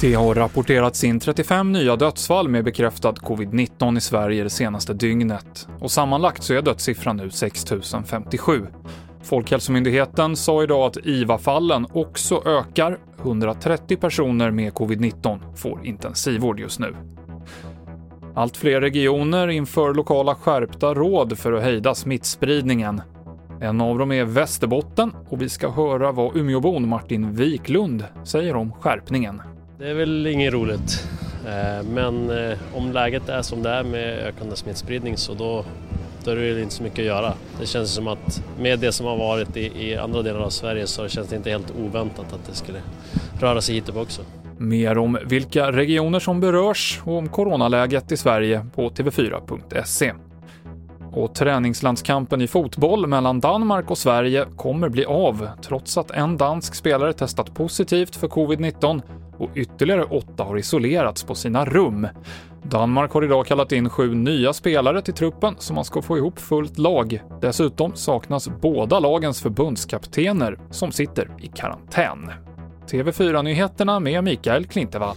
Det har rapporterats in 35 nya dödsfall med bekräftad covid-19 i Sverige det senaste dygnet och sammanlagt så är dödssiffran nu 6 057. Folkhälsomyndigheten sa idag att IVA-fallen också ökar. 130 personer med covid-19 får intensivvård just nu. Allt fler regioner inför lokala skärpta råd för att hejda smittspridningen. En av dem är Västerbotten och vi ska höra vad Umeåbon Martin Wiklund säger om skärpningen. Det är väl inget roligt, eh, men eh, om läget är som det är med ökande smittspridning så då, då är det inte så mycket att göra. Det känns som att med det som har varit i, i andra delar av Sverige så känns det inte helt oväntat att det skulle röra sig hit upp också. Mer om vilka regioner som berörs och om coronaläget i Sverige på tv4.se. Och träningslandskampen i fotboll mellan Danmark och Sverige kommer bli av trots att en dansk spelare testat positivt för covid-19 och ytterligare åtta har isolerats på sina rum. Danmark har idag kallat in sju nya spelare till truppen så man ska få ihop fullt lag. Dessutom saknas båda lagens förbundskaptener som sitter i karantän. TV4-nyheterna med Mikael Klintevall.